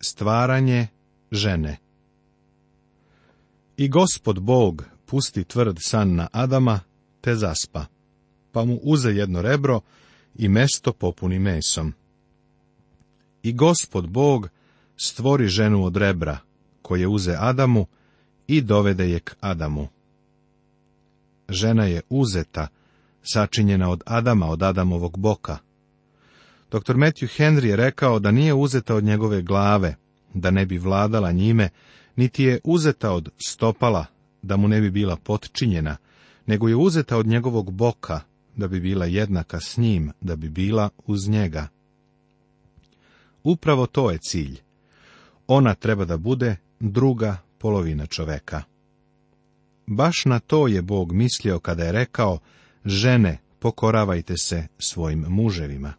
stvaranje žene. I gospod Bog pusti tvrd san na Adama, te zaspa, pa mu uze jedno rebro i mesto popuni mesom. I gospod Bog stvori ženu od rebra, koje uze Adamu i dovede je k Adamu. Žena je uzeta, sačinjena od Adama, od Adamovog boka. Dr. Matthew Henry je rekao da nije uzeta od njegove glave, da ne bi vladala njime, niti je uzeta od stopala, da mu ne bi bila potčinjena, nego je uzeta od njegovog boka, da bi bila jednaka s njim, da bi bila uz njega. Upravo to je cilj. Ona treba da bude druga polovina čoveka. Baš na to je Bog mislio kada je rekao, žene, pokoravajte se svojim muževima.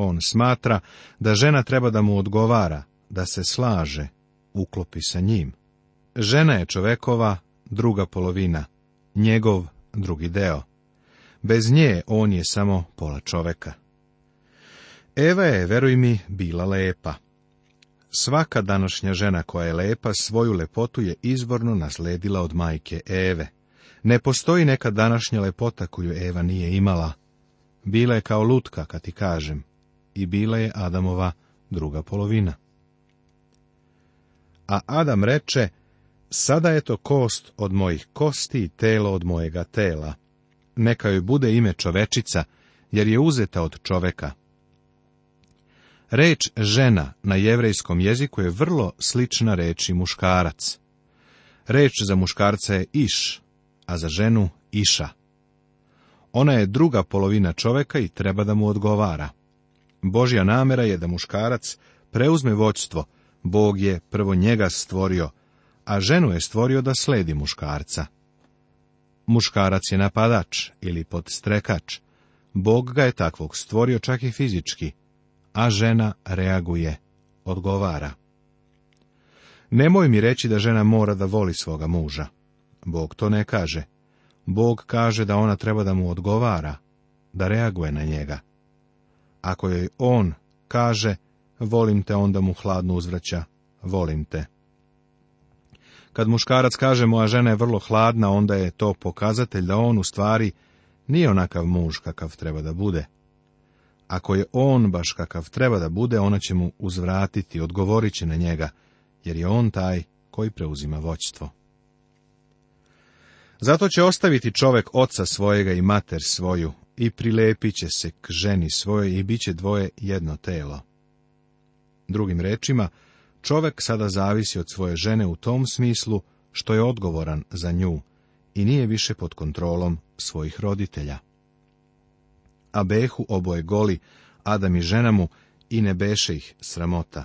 On smatra da žena treba da mu odgovara, da se slaže, uklopi sa njim. Žena je čovekova druga polovina, njegov drugi deo. Bez nje on je samo pola čoveka. Eva je, veruj mi, bila lepa. Svaka današnja žena koja je lepa, svoju lepotu je izvorno nasledila od majke Eve. Ne postoji neka današnja lepota koju Eva nije imala. Bila je kao lutka, kad ti kažem i bila je Adamova druga polovina. A Adam reče, sada je to kost od mojih kosti i telo od mojega tela. Neka joj bude ime čovečica, jer je uzeta od čoveka. Reč žena na jevrejskom jeziku je vrlo slična reči muškarac. Reč za muškarca je iš, a za ženu iša. Ona je druga polovina čoveka i treba da mu odgovara. Božja namjera je da muškarac preuzme vođstvo, Bog je prvo njega stvorio, a ženu je stvorio da sledi muškarca. Muškarac je napadač ili podstrekač. Bog ga je takvog stvorio čak i fizički, a žena reaguje, odgovara. Nemoj mi reći da žena mora da voli svoga muža. Bog to ne kaže. Bog kaže da ona treba da mu odgovara, da reaguje na njega. Ako joj on kaže, volim te, onda mu hladno uzvraća, volim te. Kad muškarac kaže moja žena je vrlo hladna, onda je to pokazatelj da on u stvari nije onakav muž kakav treba da bude. Ako je on baš kakav treba da bude, ona će mu uzvratiti, odgovorit će na njega, jer je on taj koji preuzima voćstvo. Zato će ostaviti čovek oca svojega i mater svoju, i prilepit će se k ženi svoje i bit će dvoje jedno telo. Drugim rečima, čovek sada zavisi od svoje žene u tom smislu što je odgovoran za nju i nije više pod kontrolom svojih roditelja. A behu oboje goli, Adam i žena mu, i ne beše ih sramota.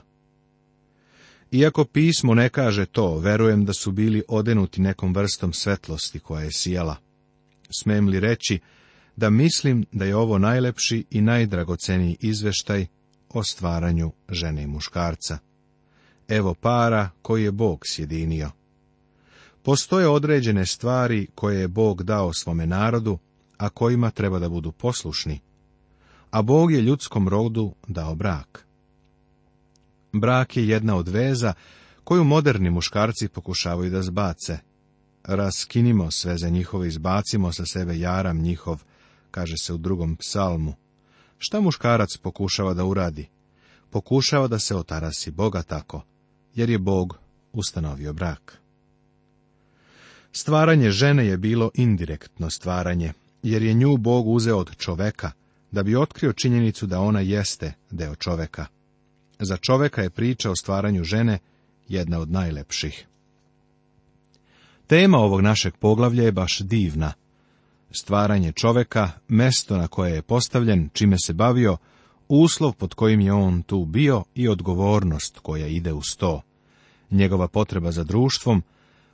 Iako pismo ne kaže to, verujem da su bili odenuti nekom vrstom svetlosti koja je sijala. Smem li reći da mislim da je ovo najlepši i najdragoceniji izveštaj o stvaranju žene i muškarca. Evo para koji je Bog sjedinio. Postoje određene stvari koje je Bog dao svome narodu, a kojima treba da budu poslušni. A Bog je ljudskom rodu dao brak. Brak je jedna od veza koju moderni muškarci pokušavaju da zbace. Raskinimo sve za njihove, izbacimo sa sebe jaram njihov, kaže se u drugom psalmu. Šta muškarac pokušava da uradi? Pokušava da se otarasi Boga tako, jer je Bog ustanovio brak. Stvaranje žene je bilo indirektno stvaranje, jer je nju Bog uzeo od čoveka, da bi otkrio činjenicu da ona jeste deo čoveka. Za čoveka je priča o stvaranju žene jedna od najlepših. Tema ovog našeg poglavlja je baš divna, stvaranje čoveka, mesto na koje je postavljen, čime se bavio, uslov pod kojim je on tu bio i odgovornost koja ide uz to, njegova potreba za društvom,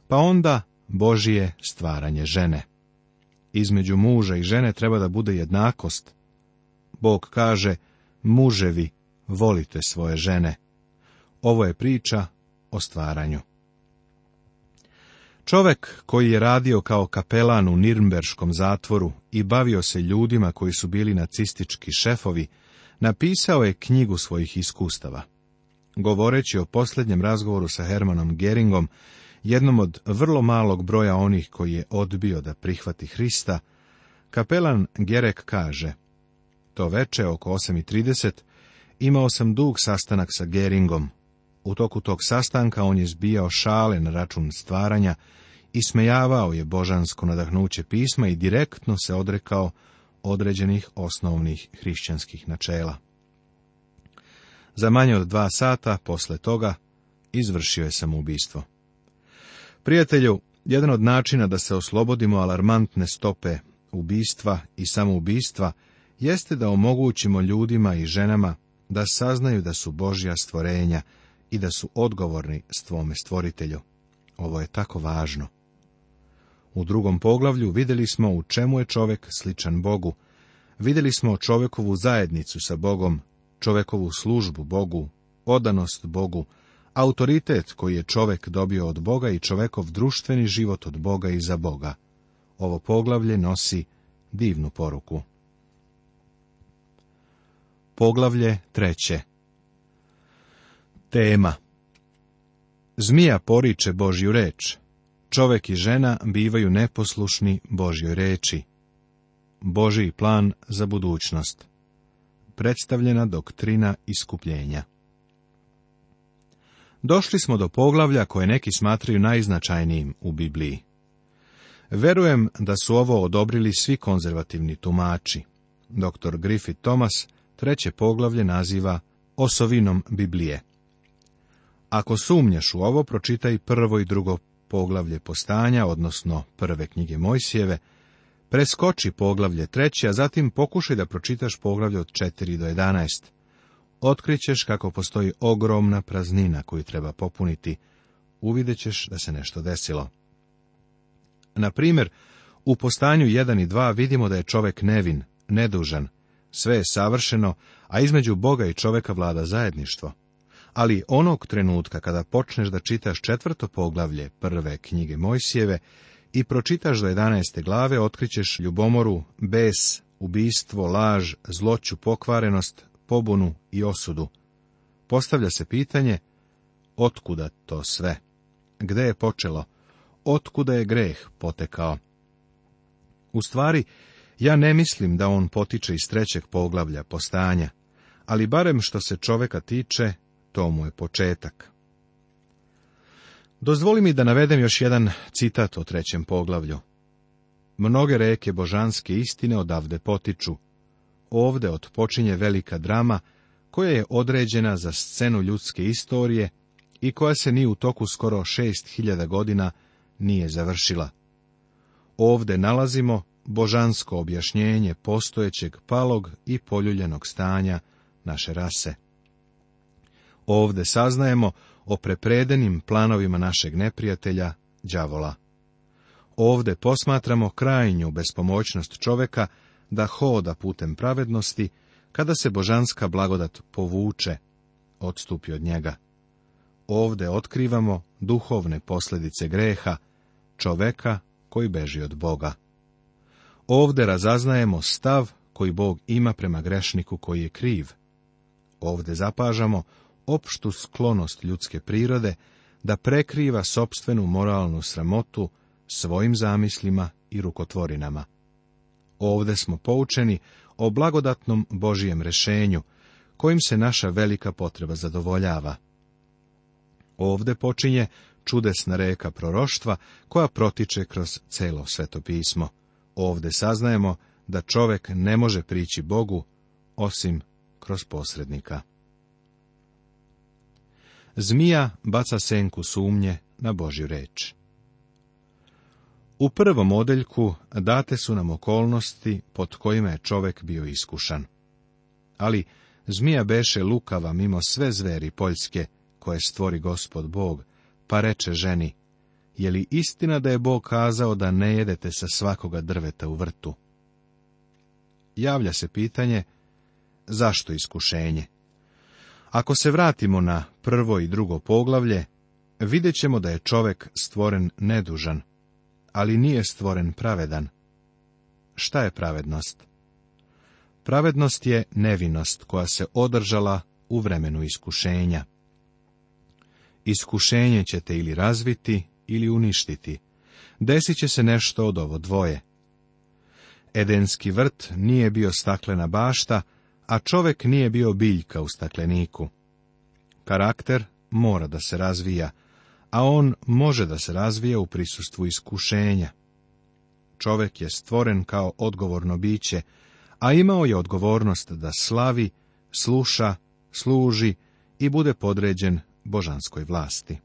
pa onda Božije stvaranje žene. Između muža i žene treba da bude jednakost. Bog kaže, muževi, volite svoje žene. Ovo je priča o stvaranju. Čovek koji je radio kao kapelan u Nirnberškom zatvoru i bavio se ljudima koji su bili nacistički šefovi, napisao je knjigu svojih iskustava. Govoreći o posljednjem razgovoru sa Hermanom Geringom, jednom od vrlo malog broja onih koji je odbio da prihvati Hrista, kapelan Gerek kaže, to veče oko 8.30 imao sam dug sastanak sa Geringom, u toku tog sastanka on je zbijao šale na račun stvaranja, smejavao je božansko nadahnuće pisma i direktno se odrekao određenih osnovnih hrišćanskih načela. Za manje od dva sata posle toga izvršio je samoubistvo. Prijatelju, jedan od načina da se oslobodimo alarmantne stope ubistva i samoubistva jeste da omogućimo ljudima i ženama da saznaju da su Božja stvorenja i da su odgovorni s Tvome stvoritelju. Ovo je tako važno. U drugom poglavlju vidjeli smo u čemu je čovjek sličan Bogu. Vidjeli smo čovjekovu zajednicu sa Bogom, čovjekovu službu Bogu, odanost Bogu, autoritet koji je čovjek dobio od Boga i čovjekov društveni život od Boga i za Boga. Ovo poglavlje nosi divnu poruku. Poglavlje treće Tema Zmija poriče Božju reč. Čovek i žena bivaju neposlušni Božjoj reči. Božji plan za budućnost. Predstavljena doktrina iskupljenja. Došli smo do poglavlja koje neki smatraju najznačajnijim u Bibliji. Verujem da su ovo odobrili svi konzervativni tumači. Dr. Griffith Thomas treće poglavlje naziva osovinom Biblije. Ako sumnjaš u ovo, pročitaj prvo i drugo poglavlje postanja, odnosno prve knjige Mojsijeve, preskoči poglavlje treće, a zatim pokušaj da pročitaš poglavlje od 4 do 11. Otkrićeš kako postoji ogromna praznina koju treba popuniti. Uvidećeš da se nešto desilo. Na primjer, u postanju 1 i 2 vidimo da je čovek nevin, nedužan. Sve je savršeno, a između Boga i čoveka vlada zajedništvo ali onog trenutka kada počneš da čitaš četvrto poglavlje prve knjige Mojsijeve i pročitaš do 11. glave, otkrićeš ljubomoru, bes, ubistvo, laž, zloću, pokvarenost, pobunu i osudu. Postavlja se pitanje, otkuda to sve? Gde je počelo? Otkuda je greh potekao? U stvari, ja ne mislim da on potiče iz trećeg poglavlja postanja, ali barem što se čoveka tiče, to mu je početak. Dozvoli mi da navedem još jedan citat o trećem poglavlju. Mnoge reke božanske istine odavde potiču. Ovde otpočinje velika drama koja je određena za scenu ljudske istorije i koja se ni u toku skoro šest hiljada godina nije završila. Ovde nalazimo božansko objašnjenje postojećeg palog i poljuljenog stanja naše rase. Ovde saznajemo o prepredenim planovima našeg neprijatelja, đavola. Ovde posmatramo krajnju bespomoćnost čoveka da hoda putem pravednosti, kada se božanska blagodat povuče, odstupi od njega. Ovde otkrivamo duhovne posljedice greha, čoveka koji beži od Boga. Ovde razaznajemo stav koji Bog ima prema grešniku koji je kriv. Ovde zapažamo opštu sklonost ljudske prirode da prekriva sopstvenu moralnu sramotu svojim zamislima i rukotvorinama. Ovde smo poučeni o blagodatnom Božijem rešenju, kojim se naša velika potreba zadovoljava. Ovde počinje čudesna reka proroštva koja protiče kroz celo svetopismo. Ovde saznajemo da čovek ne može prići Bogu osim kroz posrednika. Zmija baca senku sumnje na Božju reč. U prvom odeljku date su nam okolnosti pod kojima je čovek bio iskušan. Ali zmija beše lukava mimo sve zveri poljske koje stvori gospod Bog, pa reče ženi, je li istina da je Bog kazao da ne jedete sa svakoga drveta u vrtu? Javlja se pitanje, zašto iskušenje? Ako se vratimo na prvo i drugo poglavlje, vidjet ćemo da je čovek stvoren nedužan, ali nije stvoren pravedan. Šta je pravednost? Pravednost je nevinost koja se održala u vremenu iskušenja. Iskušenje ćete ili razviti ili uništiti. Desit će se nešto od ovo dvoje. Edenski vrt nije bio staklena bašta, a čovek nije bio biljka u stakleniku. Karakter mora da se razvija, a on može da se razvija u prisustvu iskušenja. Čovek je stvoren kao odgovorno biće, a imao je odgovornost da slavi, sluša, služi i bude podređen božanskoj vlasti.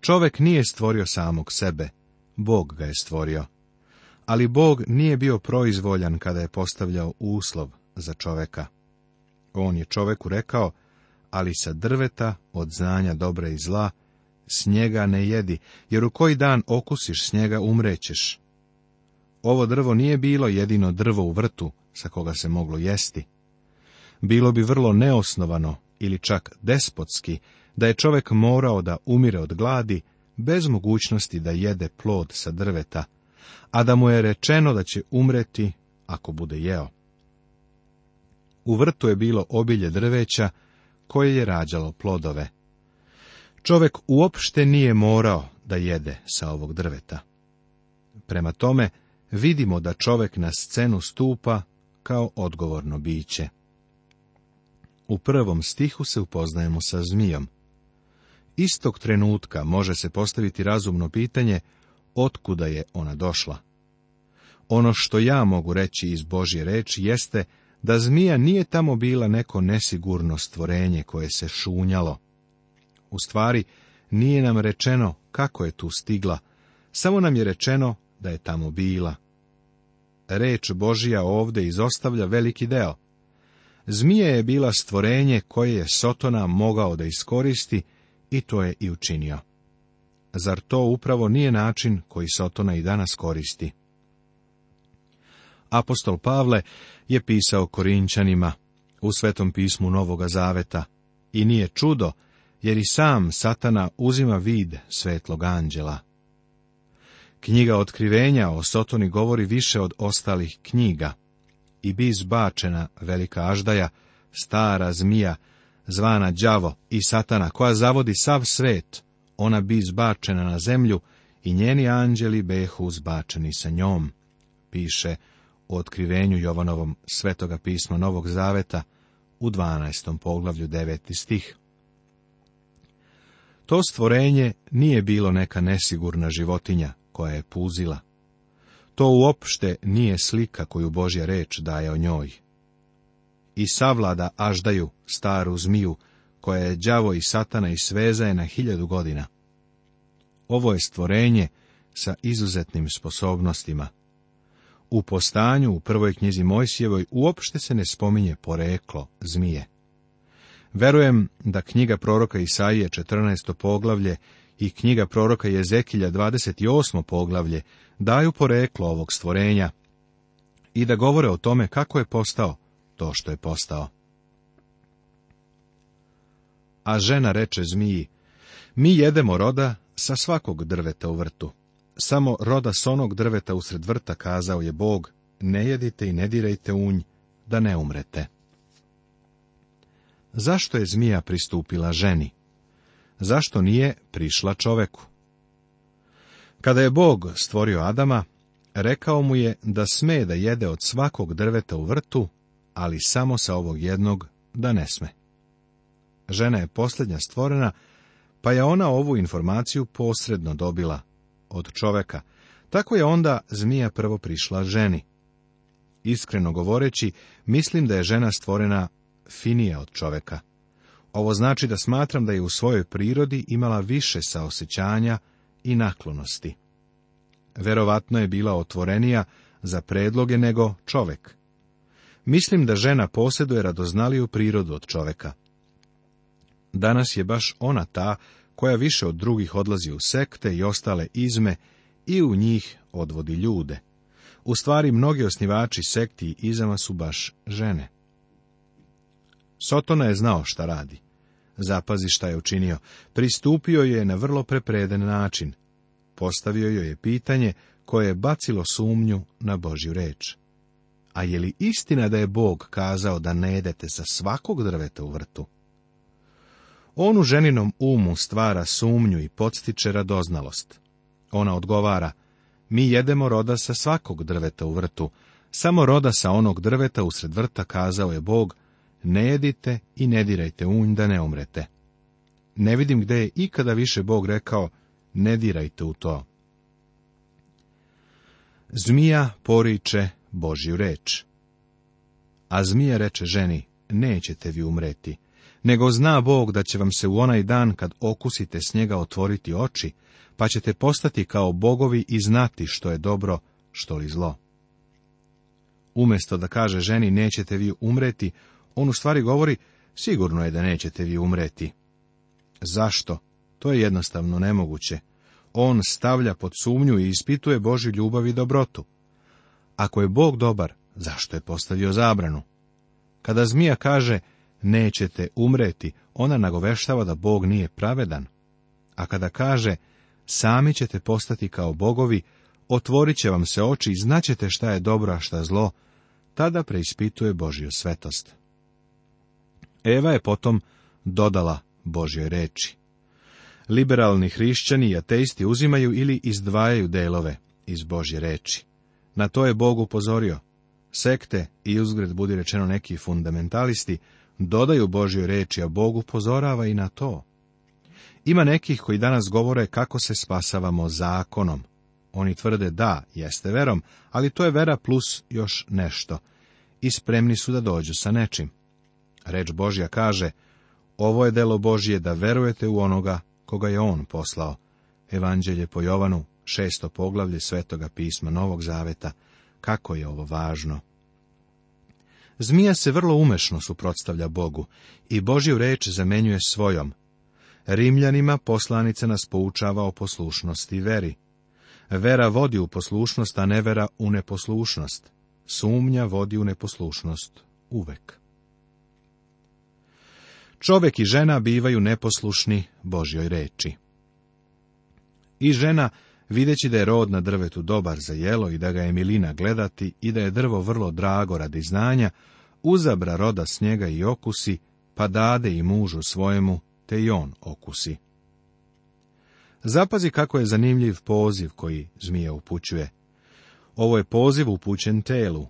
Čovek nije stvorio samog sebe, Bog ga je stvorio. Ali Bog nije bio proizvoljan kada je postavljao uslov za čoveka. On je čoveku rekao, ali sa drveta od znanja dobra i zla, s ne jedi, jer u koji dan okusiš s njega umrećeš. Ovo drvo nije bilo jedino drvo u vrtu sa koga se moglo jesti. Bilo bi vrlo neosnovano ili čak despotski da je čovek morao da umire od gladi bez mogućnosti da jede plod sa drveta, a da mu je rečeno da će umreti ako bude jeo. U vrtu je bilo obilje drveća koje je rađalo plodove. Čovjek uopšte nije morao da jede sa ovog drveta. Prema tome vidimo da čovjek na scenu stupa kao odgovorno biće. U prvom stihu se upoznajemo sa zmijom. Istog trenutka može se postaviti razumno pitanje otkuda je ona došla. Ono što ja mogu reći iz Božje reči jeste da zmija nije tamo bila neko nesigurno stvorenje koje se šunjalo. U stvari, nije nam rečeno kako je tu stigla, samo nam je rečeno da je tamo bila. Reč Božija ovde izostavlja veliki deo. Zmija je bila stvorenje koje je Sotona mogao da iskoristi i to je i učinio. Zar to upravo nije način koji Sotona i danas koristi? Apostol Pavle je pisao Korinčanima u Svetom pismu Novoga Zaveta i nije čudo, jer i sam satana uzima vid svetlog anđela. Knjiga otkrivenja o Sotoni govori više od ostalih knjiga. I bi izbačena velika aždaja, stara zmija, zvana đavo i satana, koja zavodi sav svet, ona bi izbačena na zemlju i njeni anđeli behu uzbačeni sa njom, piše o otkrivenju Jovanovom svetoga pisma Novog Zaveta u 12. poglavlju 9. stih. To stvorenje nije bilo neka nesigurna životinja koja je puzila. To uopšte nije slika koju Božja reč daje o njoj. I savlada aždaju staru zmiju, koja je đavo i satana i sveza je na hiljadu godina. Ovo je stvorenje sa izuzetnim sposobnostima, u postanju u prvoj knjizi Mojsijevoj uopšte se ne spominje poreklo zmije. Verujem da knjiga proroka Isaije 14. poglavlje i knjiga proroka Jezekilja 28. poglavlje daju poreklo ovog stvorenja i da govore o tome kako je postao to što je postao. A žena reče zmiji, mi jedemo roda sa svakog drveta u vrtu, samo roda s onog drveta usred vrta, kazao je Bog, ne jedite i ne dirajte unj, da ne umrete. Zašto je zmija pristupila ženi? Zašto nije prišla čoveku? Kada je Bog stvorio Adama, rekao mu je da sme da jede od svakog drveta u vrtu, ali samo sa ovog jednog da ne sme. Žena je posljednja stvorena, pa je ona ovu informaciju posredno dobila od čoveka. Tako je onda zmija prvo prišla ženi. Iskreno govoreći, mislim da je žena stvorena finija od čoveka. Ovo znači da smatram da je u svojoj prirodi imala više saosećanja i naklonosti. Verovatno je bila otvorenija za predloge nego čovek. Mislim da žena posjeduje radoznaliju prirodu od čoveka. Danas je baš ona ta koja više od drugih odlazi u sekte i ostale izme i u njih odvodi ljude. U stvari, mnogi osnivači sekti i izama su baš žene. Sotona je znao šta radi. Zapazi šta je učinio. Pristupio je na vrlo prepreden način. Postavio joj je pitanje koje je bacilo sumnju na Božju reč. A je li istina da je Bog kazao da ne jedete sa svakog drveta u vrtu? On u ženinom umu stvara sumnju i podstiče radoznalost. Ona odgovara, mi jedemo roda sa svakog drveta u vrtu, samo roda sa onog drveta usred vrta kazao je Bog, ne jedite i ne dirajte unj da ne umrete. Ne vidim gdje je ikada više Bog rekao, ne dirajte u to. Zmija poriče Božju reč. A zmija reče ženi, nećete vi umreti, nego zna Bog da će vam se u onaj dan kad okusite s njega otvoriti oči, pa ćete postati kao bogovi i znati što je dobro, što li zlo. Umjesto da kaže ženi nećete vi umreti, on u stvari govori sigurno je da nećete vi umreti. Zašto? To je jednostavno nemoguće. On stavlja pod sumnju i ispituje Božju ljubav i dobrotu. Ako je Bog dobar, zašto je postavio zabranu? Kada zmija kaže, nećete umreti, ona nagoveštava da Bog nije pravedan. A kada kaže, sami ćete postati kao bogovi, otvorit će vam se oči i znaćete šta je dobro, a šta zlo, tada preispituje Božju svetost. Eva je potom dodala Božjoj reči. Liberalni hrišćani i ateisti uzimaju ili izdvajaju delove iz Božje reči. Na to je Bog upozorio. Sekte i uzgred budi rečeno neki fundamentalisti dodaju Božjoj reči, a Bog upozorava i na to. Ima nekih koji danas govore kako se spasavamo zakonom. Oni tvrde da, jeste verom, ali to je vera plus još nešto. I spremni su da dođu sa nečim. Reč Božja kaže, ovo je delo Božje da verujete u onoga koga je On poslao. Evanđelje po Jovanu, šesto poglavlje Svetoga pisma Novog Zaveta, kako je ovo važno. Zmija se vrlo umešno suprotstavlja Bogu i Božju reč zamenjuje svojom. Rimljanima poslanica nas poučava o poslušnosti veri. Vera vodi u poslušnost, a nevera u neposlušnost. Sumnja vodi u neposlušnost uvek. Čovek i žena bivaju neposlušni Božjoj reči. I žena Videći da je rod na drvetu dobar za jelo i da ga je milina gledati i da je drvo vrlo drago radi znanja, uzabra roda s njega i okusi, pa dade i mužu svojemu, te i on okusi. Zapazi kako je zanimljiv poziv koji zmija upućuje. Ovo je poziv upućen telu.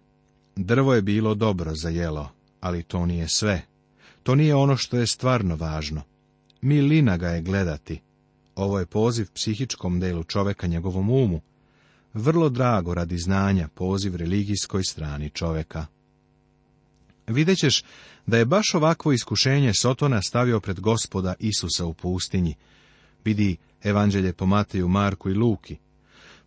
Drvo je bilo dobro za jelo, ali to nije sve. To nije ono što je stvarno važno. Milina ga je gledati. Ovo je poziv psihičkom delu čoveka njegovom umu. Vrlo drago radi znanja poziv religijskoj strani čoveka. Videćeš da je baš ovakvo iskušenje Sotona stavio pred gospoda Isusa u pustinji. Vidi evanđelje po Mateju, Marku i Luki.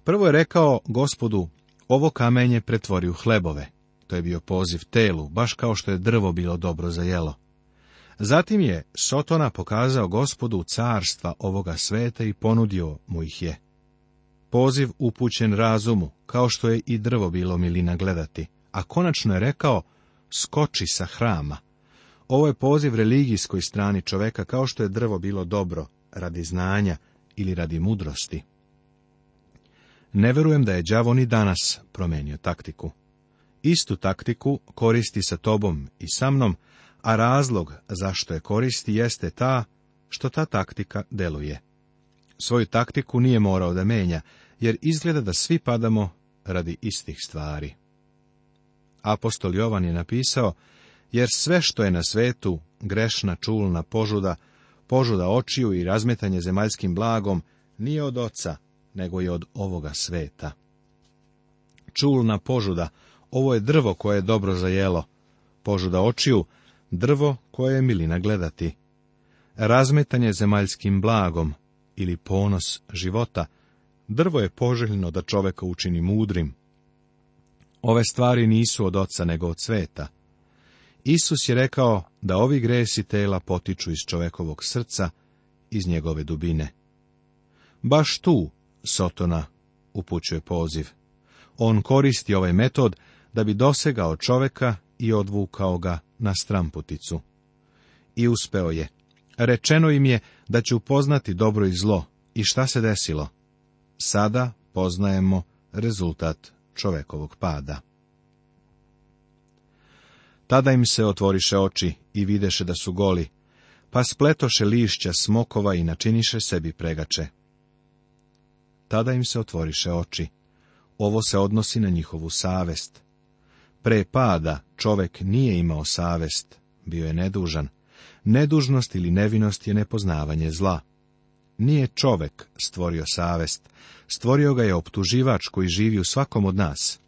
Prvo je rekao gospodu, ovo kamenje pretvori u hlebove. To je bio poziv telu, baš kao što je drvo bilo dobro za jelo. Zatim je Sotona pokazao gospodu carstva ovoga sveta i ponudio mu ih je. Poziv upućen razumu, kao što je i drvo bilo milina gledati, a konačno je rekao, skoči sa hrama. Ovo je poziv religijskoj strani čoveka, kao što je drvo bilo dobro, radi znanja ili radi mudrosti. Ne verujem da je đavo ni danas promenio taktiku. Istu taktiku koristi sa tobom i sa mnom, a razlog zašto je koristi jeste ta što ta taktika deluje. Svoju taktiku nije morao da menja, jer izgleda da svi padamo radi istih stvari. Apostol Jovan je napisao, jer sve što je na svetu, grešna čulna požuda, požuda očiju i razmetanje zemaljskim blagom, nije od oca, nego je od ovoga sveta. Čulna požuda, ovo je drvo koje je dobro zajelo. Požuda očiju, drvo koje je milina gledati. Razmetanje zemaljskim blagom ili ponos života, drvo je poželjno da čoveka učini mudrim. Ove stvari nisu od oca nego od sveta. Isus je rekao da ovi gresi tela potiču iz čovekovog srca, iz njegove dubine. Baš tu Sotona upućuje poziv. On koristi ovaj metod da bi dosegao čoveka i odvukao ga na stramputicu. I uspeo je. Rečeno im je da će upoznati dobro i zlo. I šta se desilo? Sada poznajemo rezultat čovekovog pada. Tada im se otvoriše oči i videše da su goli, pa spletoše lišća smokova i načiniše sebi pregače. Tada im se otvoriše oči. Ovo se odnosi na njihovu savest. Pre pada čovek nije imao savest, bio je nedužan. Nedužnost ili nevinost je nepoznavanje zla. Nije čovek stvorio savest, stvorio ga je optuživač koji živi u svakom od nas.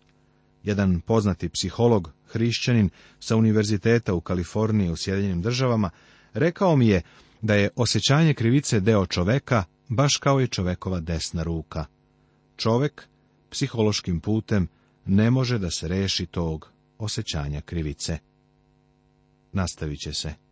Jedan poznati psiholog, hrišćanin sa univerziteta u Kaliforniji u Sjedinjenim državama, rekao mi je da je osjećanje krivice deo čoveka, baš kao i čovekova desna ruka. Čovek, psihološkim putem, ne može da se reši tog osjećanja krivice. Nastavit će se.